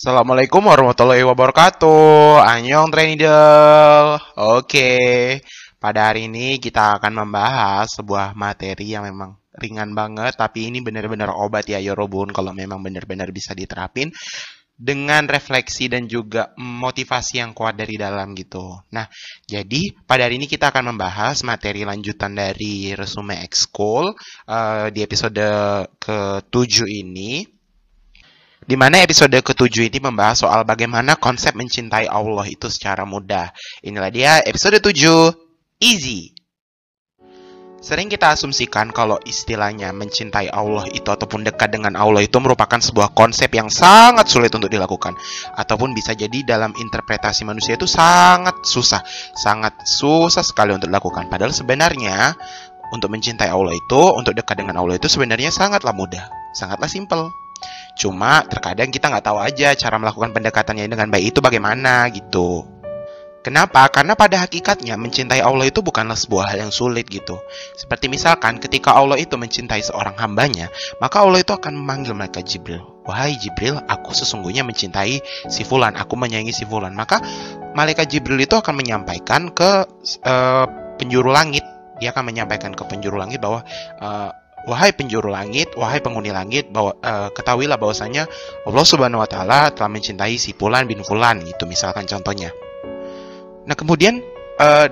Assalamualaikum warahmatullahi wabarakatuh. Annyeong Trainidel. Oke, pada hari ini kita akan membahas sebuah materi yang memang ringan banget, tapi ini benar-benar obat ya Yorobun kalau memang benar-benar bisa diterapin dengan refleksi dan juga motivasi yang kuat dari dalam gitu. Nah, jadi pada hari ini kita akan membahas materi lanjutan dari resume School uh, di episode ke-7 ini di mana episode ketujuh ini membahas soal bagaimana konsep mencintai Allah itu secara mudah. Inilah dia episode 7, Easy. Sering kita asumsikan kalau istilahnya mencintai Allah itu ataupun dekat dengan Allah itu merupakan sebuah konsep yang sangat sulit untuk dilakukan. Ataupun bisa jadi dalam interpretasi manusia itu sangat susah. Sangat susah sekali untuk dilakukan. Padahal sebenarnya untuk mencintai Allah itu, untuk dekat dengan Allah itu sebenarnya sangatlah mudah. Sangatlah simple. Cuma terkadang kita nggak tahu aja cara melakukan pendekatannya dengan baik itu bagaimana gitu. Kenapa? Karena pada hakikatnya mencintai Allah itu bukanlah sebuah hal yang sulit gitu. Seperti misalkan ketika Allah itu mencintai seorang hambanya, maka Allah itu akan memanggil malaikat Jibril. Wahai Jibril, aku sesungguhnya mencintai si Fulan, aku menyayangi si Fulan. Maka malaikat Jibril itu akan menyampaikan ke uh, penjuru langit. Dia akan menyampaikan ke penjuru langit bahwa uh, Wahai penjuru langit, wahai penghuni langit, bahwa uh, ketahuilah bahwasanya Allah Subhanahu wa taala telah mencintai si fulan bin fulan gitu misalkan contohnya. Nah, kemudian uh,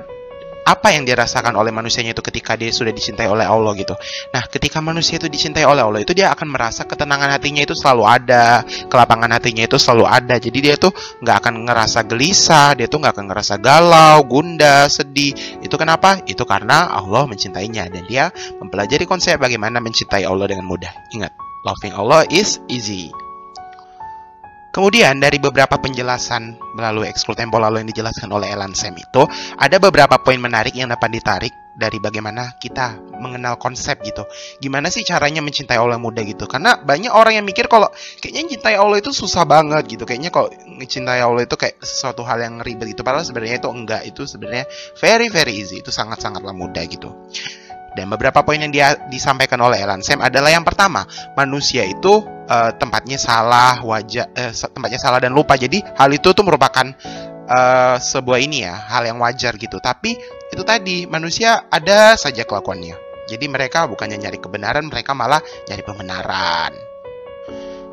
apa yang dirasakan oleh manusianya itu ketika dia sudah dicintai oleh Allah gitu. Nah, ketika manusia itu dicintai oleh Allah itu dia akan merasa ketenangan hatinya itu selalu ada, kelapangan hatinya itu selalu ada. Jadi dia tuh nggak akan ngerasa gelisah, dia tuh nggak akan ngerasa galau, gundah, sedih. Itu kenapa? Itu karena Allah mencintainya dan dia mempelajari konsep bagaimana mencintai Allah dengan mudah. Ingat, loving Allah is easy. Kemudian dari beberapa penjelasan melalui ekskul tempo lalu yang dijelaskan oleh Elan Sam itu ada beberapa poin menarik yang dapat ditarik dari bagaimana kita mengenal konsep gitu. Gimana sih caranya mencintai Allah muda gitu? Karena banyak orang yang mikir kalau kayaknya mencintai Allah itu susah banget gitu. Kayaknya kalau mencintai Allah itu kayak sesuatu hal yang ribet itu. Padahal sebenarnya itu enggak. Itu sebenarnya very very easy. Itu sangat-sangatlah mudah gitu. Dan beberapa poin yang dia disampaikan oleh Elan Sam adalah yang pertama, manusia itu uh, tempatnya salah, wajah uh, tempatnya salah dan lupa. Jadi hal itu tuh merupakan uh, sebuah ini ya, hal yang wajar gitu. Tapi itu tadi manusia ada saja kelakuannya. Jadi mereka bukannya nyari kebenaran, mereka malah nyari pembenaran.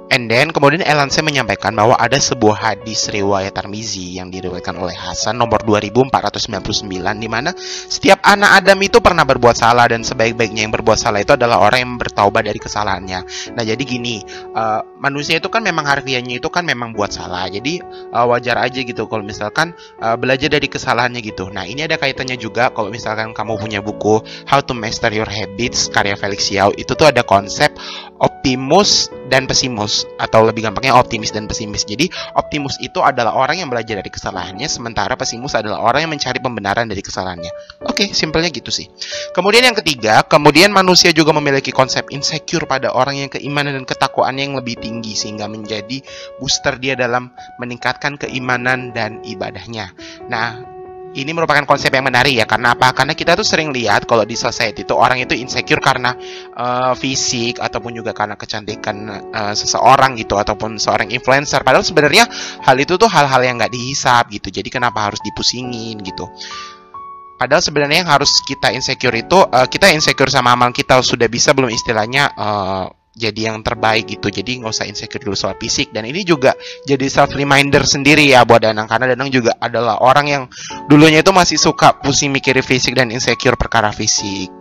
And then kemudian Elanse menyampaikan bahwa ada sebuah hadis riwayat Tarmizi yang diriwayatkan oleh Hasan nomor 2499 di mana setiap anak Adam itu pernah berbuat salah dan sebaik-baiknya yang berbuat salah itu adalah orang yang bertaubat dari kesalahannya. Nah, jadi gini, uh, manusia itu kan memang harfiahnya itu kan memang buat salah. Jadi uh, wajar aja gitu kalau misalkan uh, belajar dari kesalahannya gitu. Nah, ini ada kaitannya juga kalau misalkan kamu punya buku How to Master Your Habits karya Felix Yao itu tuh ada konsep optimus dan pesimus atau lebih gampangnya optimis dan pesimis. Jadi optimus itu adalah orang yang belajar dari kesalahannya sementara pesimus adalah orang yang mencari pembenaran dari kesalahannya. Oke, simpelnya gitu sih. Kemudian yang ketiga, kemudian manusia juga memiliki konsep insecure pada orang yang keimanan dan ketakwaannya yang lebih tinggi sehingga menjadi booster dia dalam meningkatkan keimanan dan ibadahnya. Nah, ini merupakan konsep yang menarik ya karena apa? Karena kita tuh sering lihat kalau di society itu orang itu insecure karena uh, fisik ataupun juga karena kecantikan uh, seseorang gitu ataupun seorang influencer. Padahal sebenarnya hal itu tuh hal-hal yang nggak dihisap gitu. Jadi kenapa harus dipusingin gitu? Padahal sebenarnya yang harus kita insecure itu uh, kita insecure sama amal kita sudah bisa belum istilahnya uh, jadi yang terbaik gitu. Jadi nggak usah insecure dulu soal fisik. Dan ini juga jadi self reminder sendiri ya buat Danang. Karena Danang juga adalah orang yang dulunya itu masih suka pusing mikirin fisik dan insecure perkara fisik.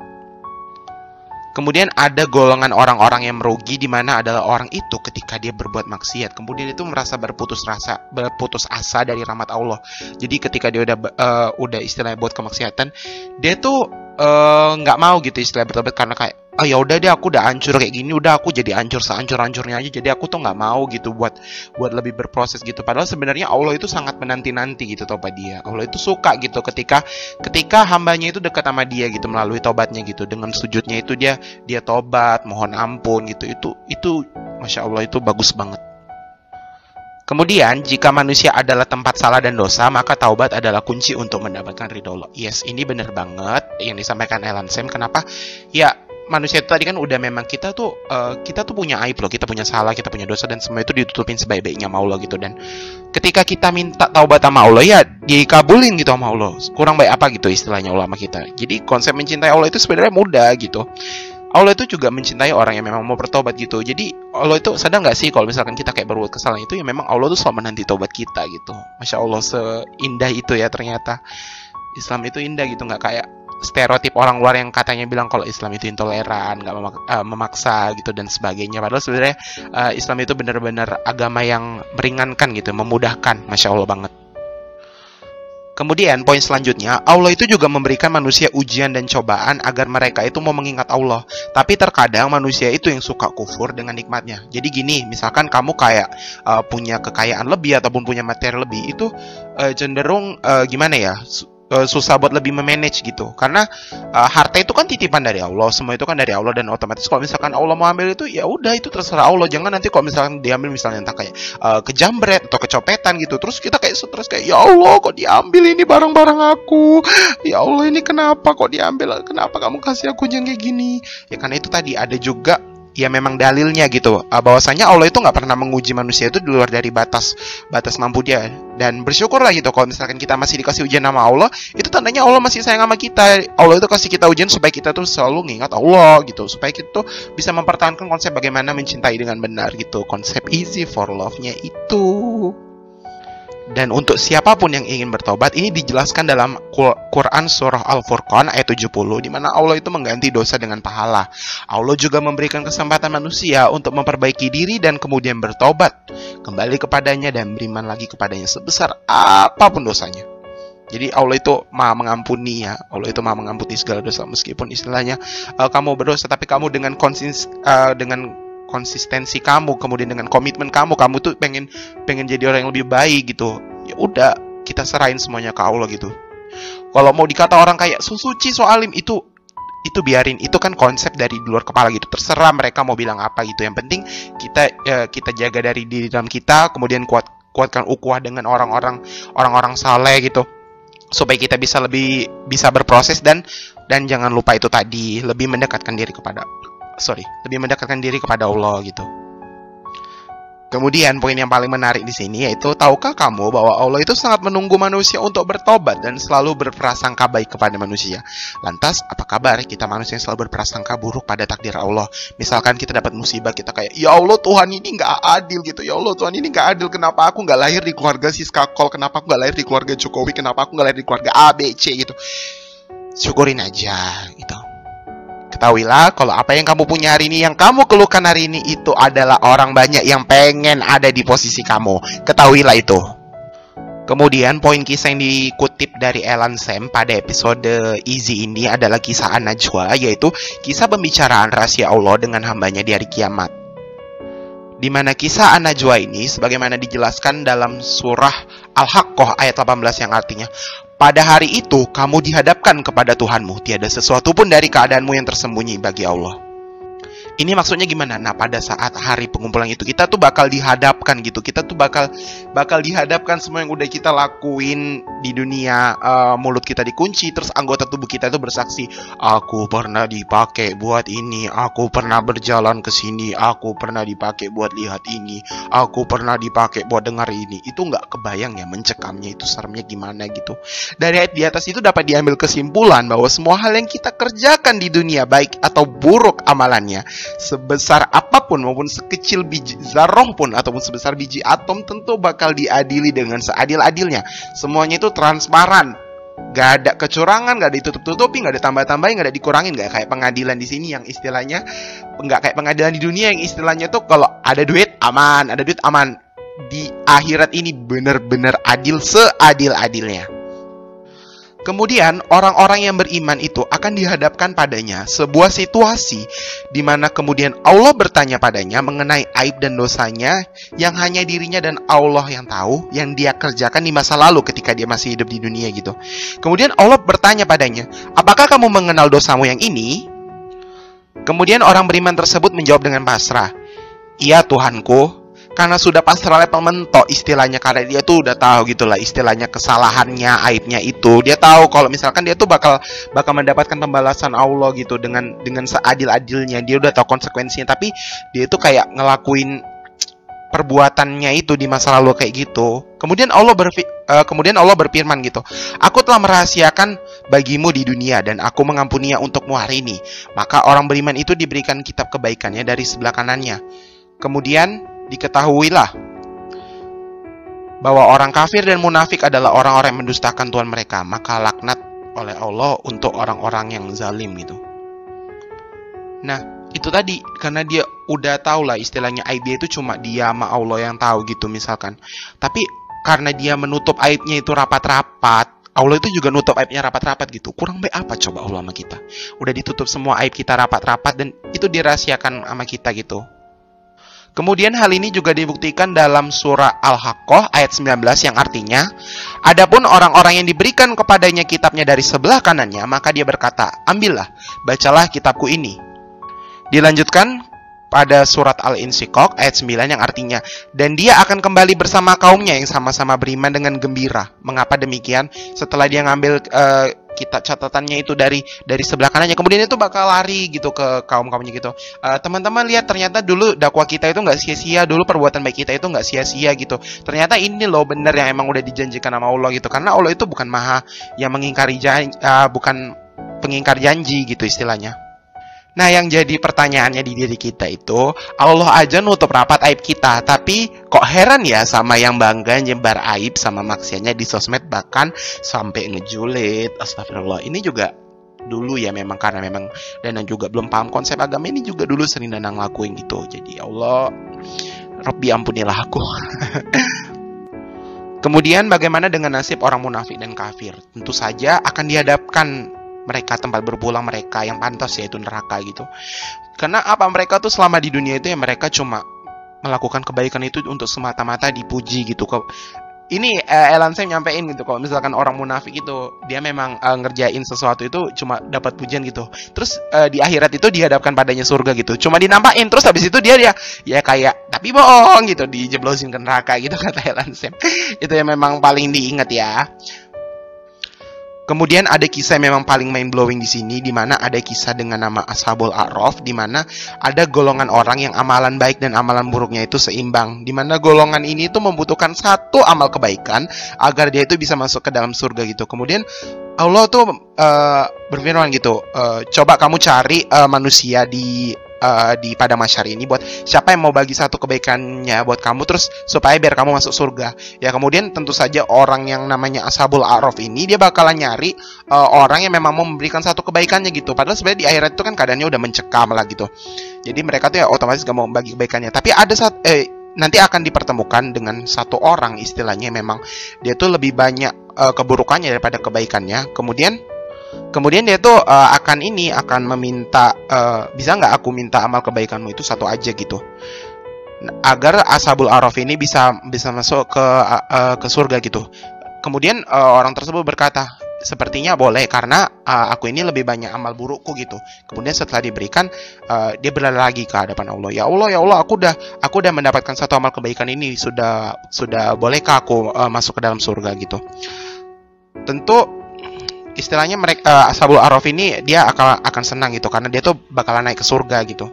Kemudian ada golongan orang-orang yang merugi di mana adalah orang itu ketika dia berbuat maksiat, kemudian itu merasa berputus rasa, berputus asa dari rahmat Allah. Jadi ketika dia udah uh, udah istilahnya buat kemaksiatan, dia tuh Eh, nggak uh, mau gitu istilah bertobat karena kayak oh ya udah deh aku udah hancur kayak gini udah aku jadi hancur sehancur hancurnya aja jadi aku tuh nggak mau gitu buat buat lebih berproses gitu padahal sebenarnya Allah itu sangat menanti nanti gitu tobat dia Allah itu suka gitu ketika ketika hambanya itu dekat sama dia gitu melalui tobatnya gitu dengan sujudnya itu dia dia tobat mohon ampun gitu itu itu masya Allah itu bagus banget Kemudian, jika manusia adalah tempat salah dan dosa, maka taubat adalah kunci untuk mendapatkan ridho Allah. Yes, ini benar banget yang disampaikan Elan Sam. Kenapa? Ya, manusia itu tadi kan udah memang kita tuh uh, kita tuh punya aib loh, kita punya salah, kita punya dosa dan semua itu ditutupin sebaik-baiknya sama Allah gitu dan ketika kita minta taubat sama Allah ya dikabulin gitu sama Allah. Kurang baik apa gitu istilahnya ulama kita. Jadi konsep mencintai Allah itu sebenarnya mudah gitu. Allah itu juga mencintai orang yang memang mau bertobat gitu. Jadi Allah itu sadar nggak sih kalau misalkan kita kayak berbuat kesalahan itu ya memang Allah tuh selalu menanti tobat kita gitu. Masya Allah seindah itu ya ternyata. Islam itu indah gitu nggak kayak stereotip orang luar yang katanya bilang kalau Islam itu intoleran, nggak memak uh, memaksa gitu dan sebagainya. Padahal sebenarnya uh, Islam itu benar-benar agama yang meringankan gitu, memudahkan. Masya Allah banget. Kemudian poin selanjutnya, Allah itu juga memberikan manusia ujian dan cobaan agar mereka itu mau mengingat Allah. Tapi terkadang manusia itu yang suka kufur dengan nikmatnya. Jadi gini, misalkan kamu kayak uh, punya kekayaan lebih ataupun punya materi lebih, itu uh, cenderung uh, gimana ya? Uh, susah buat lebih memanage gitu. Karena uh, harta itu kan titipan dari Allah semua itu kan dari Allah dan otomatis kalau misalkan Allah mau ambil itu ya udah itu terserah Allah. Jangan nanti kalau misalkan diambil misalnya entah kayak uh, kejambret atau kecopetan gitu terus kita kayak stres kayak ya Allah kok diambil ini barang-barang aku? Ya Allah ini kenapa kok diambil? Kenapa kamu kasih aku jangan kayak gini? Ya karena itu tadi ada juga ya memang dalilnya gitu. Uh, bahwasanya Allah itu nggak pernah menguji manusia itu di luar dari batas batas mampu dia. Dan bersyukurlah gitu kalau misalkan kita masih dikasih ujian sama Allah itu tandanya Allah masih sayang sama kita. Allah itu kasih kita ujian supaya kita tuh selalu ngingat Allah gitu supaya kita tuh bisa mempertahankan konsep bagaimana mencintai dengan benar gitu. Konsep easy for love-nya itu dan untuk siapa pun yang ingin bertobat, ini dijelaskan dalam Quran Surah Al-Furqan ayat 70, di mana Allah itu mengganti dosa dengan pahala. Allah juga memberikan kesempatan manusia untuk memperbaiki diri dan kemudian bertobat, kembali kepadanya dan beriman lagi kepadanya sebesar apa pun dosanya. Jadi Allah itu maha mengampuni ya. Allah itu maha mengampuni segala dosa meskipun istilahnya uh, kamu berdosa tapi kamu dengan konsins uh, dengan konsistensi kamu kemudian dengan komitmen kamu kamu tuh pengen pengen jadi orang yang lebih baik gitu. Ya udah kita serahin semuanya ke Allah gitu. Kalau mau dikata orang kayak suci soalim itu itu biarin. Itu kan konsep dari luar kepala gitu. Terserah mereka mau bilang apa gitu. Yang penting kita ya, kita jaga dari diri dalam kita kemudian kuat kuatkan ukuah dengan orang-orang orang-orang saleh gitu. Supaya kita bisa lebih bisa berproses dan dan jangan lupa itu tadi lebih mendekatkan diri kepada sorry, lebih mendekatkan diri kepada Allah gitu. Kemudian poin yang paling menarik di sini yaitu tahukah kamu bahwa Allah itu sangat menunggu manusia untuk bertobat dan selalu berprasangka baik kepada manusia. Lantas apa kabar kita manusia yang selalu berprasangka buruk pada takdir Allah? Misalkan kita dapat musibah kita kayak ya Allah Tuhan ini nggak adil gitu ya Allah Tuhan ini nggak adil kenapa aku nggak lahir di keluarga Siska Kol kenapa aku nggak lahir di keluarga Jokowi kenapa aku nggak lahir di keluarga A B C gitu. Syukurin aja gitu Ketahuilah kalau apa yang kamu punya hari ini, yang kamu keluhkan hari ini itu adalah orang banyak yang pengen ada di posisi kamu. Ketahuilah itu. Kemudian poin kisah yang dikutip dari Elan Sam pada episode Easy ini adalah kisah An-Najwa, yaitu kisah pembicaraan rahasia Allah dengan hambanya di hari kiamat. Di mana kisah An-Najwa ini sebagaimana dijelaskan dalam surah Al-Haqqah ayat 18 yang artinya pada hari itu kamu dihadapkan kepada Tuhanmu, tiada sesuatu pun dari keadaanmu yang tersembunyi bagi Allah. Ini maksudnya gimana? Nah, pada saat hari pengumpulan itu kita tuh bakal dihadapkan gitu. Kita tuh bakal bakal dihadapkan semua yang udah kita lakuin di dunia. Uh, mulut kita dikunci, terus anggota tubuh kita itu bersaksi, aku pernah dipakai buat ini, aku pernah berjalan ke sini, aku pernah dipakai buat lihat ini, aku pernah dipakai buat dengar ini. Itu nggak kebayang ya mencekamnya itu seremnya gimana gitu. Dari ayat di atas itu dapat diambil kesimpulan bahwa semua hal yang kita kerjakan di dunia baik atau buruk amalannya sebesar apa pun maupun sekecil biji zarah pun ataupun sebesar biji atom tentu bakal diadili dengan seadil-adilnya. Semuanya itu transparan. Gak ada kecurangan, gak ada ditutup-tutupi, gak ada tambah-tambahin, gak ada dikurangin, gak kayak pengadilan di sini yang istilahnya nggak kayak pengadilan di dunia yang istilahnya tuh kalau ada duit aman, ada duit aman. Di akhirat ini benar-benar adil seadil-adilnya. Kemudian orang-orang yang beriman itu akan dihadapkan padanya sebuah situasi di mana kemudian Allah bertanya padanya mengenai aib dan dosanya yang hanya dirinya dan Allah yang tahu yang dia kerjakan di masa lalu ketika dia masih hidup di dunia gitu. Kemudian Allah bertanya padanya, "Apakah kamu mengenal dosamu yang ini?" Kemudian orang beriman tersebut menjawab dengan pasrah, "Iya Tuhanku, karena sudah pasrah level mentok istilahnya karena dia tuh udah tahu gitulah istilahnya kesalahannya aibnya itu dia tahu kalau misalkan dia tuh bakal bakal mendapatkan pembalasan Allah gitu dengan dengan seadil-adilnya dia udah tahu konsekuensinya tapi dia itu kayak ngelakuin perbuatannya itu di masa lalu kayak gitu. Kemudian Allah berfi uh, kemudian Allah berfirman gitu. Aku telah merahasiakan bagimu di dunia dan aku mengampuninya untukmu hari ini. Maka orang beriman itu diberikan kitab kebaikannya dari sebelah kanannya. Kemudian diketahuilah bahwa orang kafir dan munafik adalah orang-orang yang mendustakan Tuhan mereka. Maka laknat oleh Allah untuk orang-orang yang zalim gitu. Nah, itu tadi karena dia udah tahu lah istilahnya aib itu cuma dia sama Allah yang tahu gitu misalkan tapi karena dia menutup aibnya itu rapat-rapat Allah itu juga nutup aibnya rapat-rapat gitu kurang baik apa coba Allah sama kita udah ditutup semua aib kita rapat-rapat dan itu dirahasiakan sama kita gitu Kemudian hal ini juga dibuktikan dalam surah Al-Haqqah ayat 19 yang artinya, Adapun orang-orang yang diberikan kepadanya kitabnya dari sebelah kanannya, maka dia berkata, Ambillah, bacalah kitabku ini. Dilanjutkan pada surat Al-Insyikok ayat 9 yang artinya dan dia akan kembali bersama kaumnya yang sama-sama beriman dengan gembira. Mengapa demikian? Setelah dia ngambil uh, kita catatannya itu dari dari sebelah kanannya. Kemudian itu bakal lari gitu ke kaum kaumnya gitu. Teman teman-teman lihat ternyata dulu dakwah kita itu nggak sia-sia dulu perbuatan baik kita itu nggak sia-sia gitu. Ternyata ini loh bener yang emang udah dijanjikan sama Allah gitu. Karena Allah itu bukan maha yang mengingkari janji uh, bukan pengingkar janji gitu istilahnya Nah, yang jadi pertanyaannya di diri kita itu, Allah aja nutup rapat aib kita, tapi kok heran ya sama yang bangga nyebar aib sama maksiatnya di sosmed bahkan sampai ngejulit. Astagfirullah. Ini juga dulu ya memang karena memang dan juga belum paham konsep agama ini juga dulu sering dan ngelakuin gitu. Jadi ya Allah, Robbi ampunilah aku. Kemudian bagaimana dengan nasib orang munafik dan kafir? Tentu saja akan dihadapkan mereka tempat berpulang mereka yang pantas yaitu neraka gitu. Karena apa mereka tuh selama di dunia itu ya mereka cuma melakukan kebaikan itu untuk semata-mata dipuji gitu kok. Ini uh, Elan saya nyampein gitu kalau misalkan orang munafik itu dia memang uh, ngerjain sesuatu itu cuma dapat pujian gitu. Terus uh, di akhirat itu dihadapkan padanya surga gitu. Cuma dinampain terus habis itu dia dia ya kayak tapi bohong gitu dijeblosin ke neraka gitu kata Elan Sam. itu yang memang paling diingat ya. Kemudian ada kisah yang memang paling mind blowing di sini, di mana ada kisah dengan nama Ashabul A'raf, di mana ada golongan orang yang amalan baik dan amalan buruknya itu seimbang, di mana golongan ini itu membutuhkan satu amal kebaikan agar dia itu bisa masuk ke dalam surga gitu. Kemudian Allah tuh uh, berfirman gitu, uh, coba kamu cari uh, manusia di uh, di pada masyarakat ini buat siapa yang mau bagi satu kebaikannya buat kamu terus supaya biar kamu masuk surga. Ya kemudian tentu saja orang yang namanya ashabul araf ini dia bakalan nyari uh, orang yang memang mau memberikan satu kebaikannya gitu. Padahal sebenarnya di akhirat itu kan keadaannya udah mencekam lah gitu. Jadi mereka tuh ya otomatis gak mau bagi kebaikannya. Tapi ada saat eh nanti akan dipertemukan dengan satu orang istilahnya memang dia tuh lebih banyak uh, keburukannya daripada kebaikannya. Kemudian Kemudian dia tuh uh, akan ini akan meminta uh, bisa nggak aku minta amal kebaikanmu itu satu aja gitu agar ashabul araf ini bisa bisa masuk ke uh, ke surga gitu. Kemudian uh, orang tersebut berkata, sepertinya boleh karena uh, aku ini lebih banyak amal burukku gitu. Kemudian setelah diberikan uh, dia berlari lagi ke hadapan Allah. Ya Allah, ya Allah, aku udah aku udah mendapatkan satu amal kebaikan ini sudah sudah bolehkah aku uh, masuk ke dalam surga gitu. Tentu istilahnya mereka uh, Ashabul Araf ini dia akan akan senang gitu karena dia tuh bakalan naik ke surga gitu.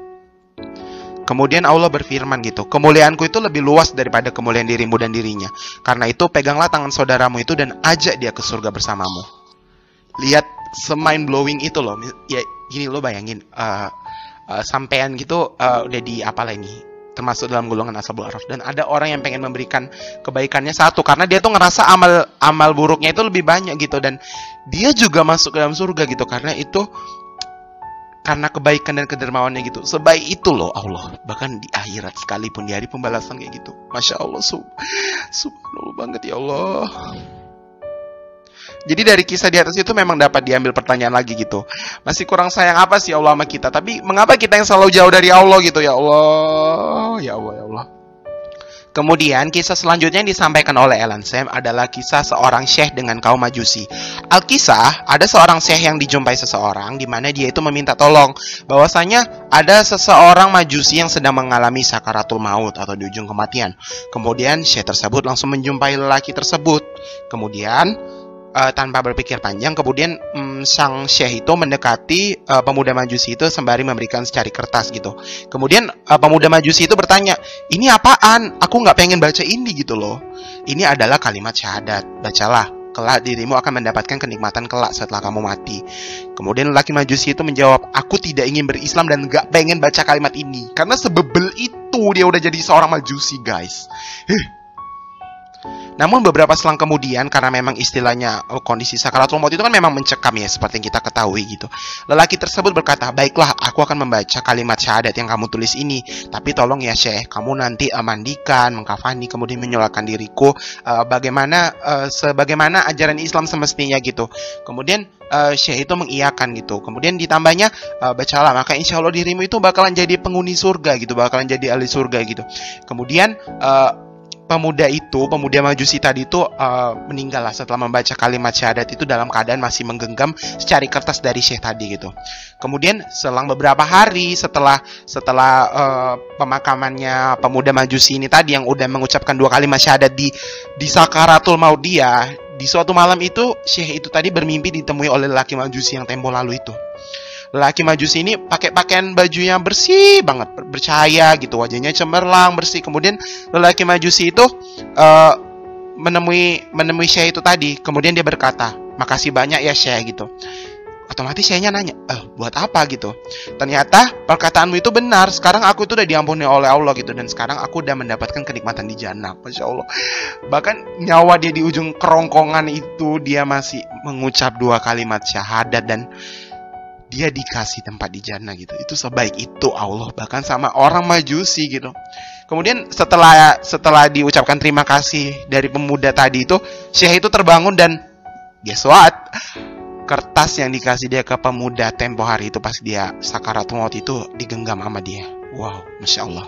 Kemudian Allah berfirman gitu, kemuliaanku itu lebih luas daripada kemuliaan dirimu dan dirinya. Karena itu peganglah tangan saudaramu itu dan ajak dia ke surga bersamamu. Lihat semain blowing itu loh. Ya gini lo bayangin uh, uh, sampean gitu uh, udah di apa ini termasuk dalam golongan ashabul araf. Dan ada orang yang pengen memberikan kebaikannya satu karena dia tuh ngerasa amal amal buruknya itu lebih banyak gitu. Dan dia juga masuk ke dalam surga gitu karena itu karena kebaikan dan kedermawannya gitu. Sebaik itu loh Allah. Bahkan di akhirat sekalipun di hari pembalasan kayak gitu. Masya Allah sub subhanallah banget ya Allah jadi dari kisah di atas itu memang dapat diambil pertanyaan lagi gitu. Masih kurang sayang apa sih Allah sama kita? Tapi mengapa kita yang selalu jauh dari Allah gitu ya Allah? Ya Allah, ya Allah. Kemudian kisah selanjutnya yang disampaikan oleh Ellen Sam adalah kisah seorang syekh dengan kaum majusi. Alkisah, ada seorang syekh yang dijumpai seseorang di mana dia itu meminta tolong. Bahwasanya ada seseorang majusi yang sedang mengalami sakaratul maut atau di ujung kematian. Kemudian syekh tersebut langsung menjumpai lelaki tersebut. Kemudian uh, tanpa berpikir panjang kemudian um, sang syekh itu mendekati uh, pemuda majusi itu sembari memberikan secari kertas gitu kemudian uh, pemuda majusi itu bertanya ini apaan aku nggak pengen baca ini gitu loh ini adalah kalimat syahadat bacalah kelak dirimu akan mendapatkan kenikmatan kelak setelah kamu mati. Kemudian laki majusi itu menjawab, aku tidak ingin berislam dan gak pengen baca kalimat ini. Karena sebebel itu dia udah jadi seorang majusi guys. Namun beberapa selang kemudian karena memang istilahnya oh, kondisi sakaratul maut itu kan memang mencekam ya seperti yang kita ketahui gitu. Lelaki tersebut berkata, "Baiklah, aku akan membaca kalimat syahadat yang kamu tulis ini, tapi tolong ya Syekh, kamu nanti uh, mandikan, mengkafani, kemudian menyolatkan diriku uh, bagaimana uh, sebagaimana ajaran Islam semestinya gitu." Kemudian uh, Syekh itu mengiyakan gitu. Kemudian ditambahnya uh, bacalah maka insya Allah dirimu itu bakalan jadi penghuni surga gitu, bakalan jadi ahli surga gitu. Kemudian uh, pemuda itu, pemuda majusi tadi itu uh, meninggal lah setelah membaca kalimat syahadat itu dalam keadaan masih menggenggam secari kertas dari Syekh tadi gitu. Kemudian selang beberapa hari setelah setelah uh, pemakamannya pemuda majusi ini tadi yang udah mengucapkan dua kalimat syahadat di di sakaratul maut dia, di suatu malam itu Syekh itu tadi bermimpi ditemui oleh lelaki majusi yang tempo lalu itu laki majusi ini pakai pakaian baju yang bersih banget, bercahaya gitu, wajahnya cemerlang, bersih. Kemudian lelaki majusi itu uh, menemui menemui Syekh itu tadi. Kemudian dia berkata, "Makasih banyak ya Syekh" gitu. Otomatis Syekhnya nanya, "Eh, buat apa gitu?" Ternyata perkataanmu itu benar. Sekarang aku itu udah diampuni oleh Allah gitu dan sekarang aku udah mendapatkan kenikmatan di jannah. Masya Allah. Bahkan nyawa dia di ujung kerongkongan itu dia masih mengucap dua kalimat syahadat dan dia dikasih tempat di jannah gitu. Itu sebaik itu Allah bahkan sama orang majusi gitu. Kemudian setelah setelah diucapkan terima kasih dari pemuda tadi itu, Syekh itu terbangun dan guess what? Kertas yang dikasih dia ke pemuda tempo hari itu pas dia sakarat maut itu digenggam sama dia. Wow, masya Allah.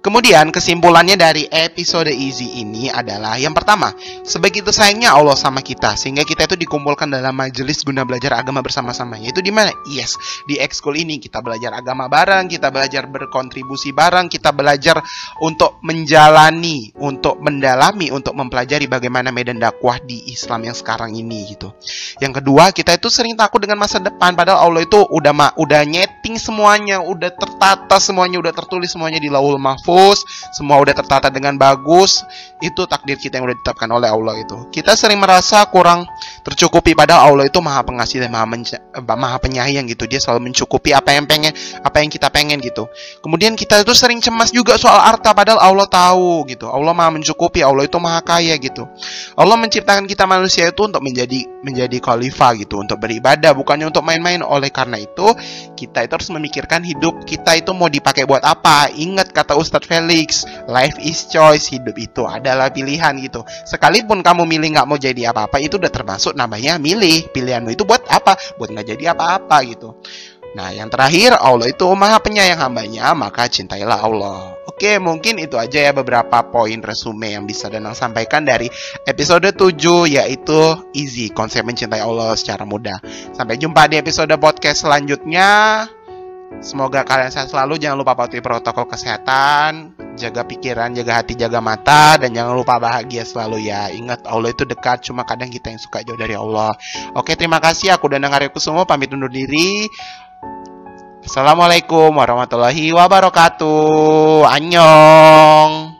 Kemudian kesimpulannya dari episode Easy ini adalah yang pertama, sebegitu sayangnya Allah sama kita sehingga kita itu dikumpulkan dalam majelis guna belajar agama bersama-sama. Yaitu di mana? Yes, di ekskul ini kita belajar agama bareng, kita belajar berkontribusi bareng, kita belajar untuk menjalani, untuk mendalami, untuk mempelajari bagaimana medan dakwah di Islam yang sekarang ini gitu. Yang kedua, kita itu sering takut dengan masa depan padahal Allah itu udah udah nyeting semuanya, udah tertata semuanya, udah tertulis semuanya di Laul Mahfuz semua udah tertata dengan bagus, itu takdir kita yang udah ditetapkan oleh Allah itu. Kita sering merasa kurang tercukupi padahal Allah itu maha pengasih dan maha, eh, maha penyayang gitu. Dia selalu mencukupi apa yang pengen, apa yang kita pengen gitu. Kemudian kita itu sering cemas juga soal harta padahal Allah tahu gitu. Allah maha mencukupi, Allah itu maha kaya gitu. Allah menciptakan kita manusia itu untuk menjadi menjadi khalifah gitu, untuk beribadah bukannya untuk main-main. Oleh karena itu, kita itu harus memikirkan hidup kita itu mau dipakai buat apa. Ingat kata Ustadz Felix, life is choice, hidup itu adalah pilihan gitu. Sekalipun kamu milih nggak mau jadi apa-apa, itu udah termasuk namanya milih. Pilihanmu itu buat apa? Buat nggak jadi apa-apa gitu. Nah, yang terakhir, Allah itu maha penyayang hambanya, maka cintailah Allah. Oke, mungkin itu aja ya beberapa poin resume yang bisa Danang sampaikan dari episode 7, yaitu easy, konsep mencintai Allah secara mudah. Sampai jumpa di episode podcast selanjutnya. Semoga kalian sehat selalu. Jangan lupa patuhi protokol kesehatan, jaga pikiran, jaga hati, jaga mata, dan jangan lupa bahagia selalu ya. Ingat Allah itu dekat, cuma kadang kita yang suka jauh dari Allah. Oke, terima kasih. Aku dan Arya semua pamit undur diri. Assalamualaikum warahmatullahi wabarakatuh. Annyeong.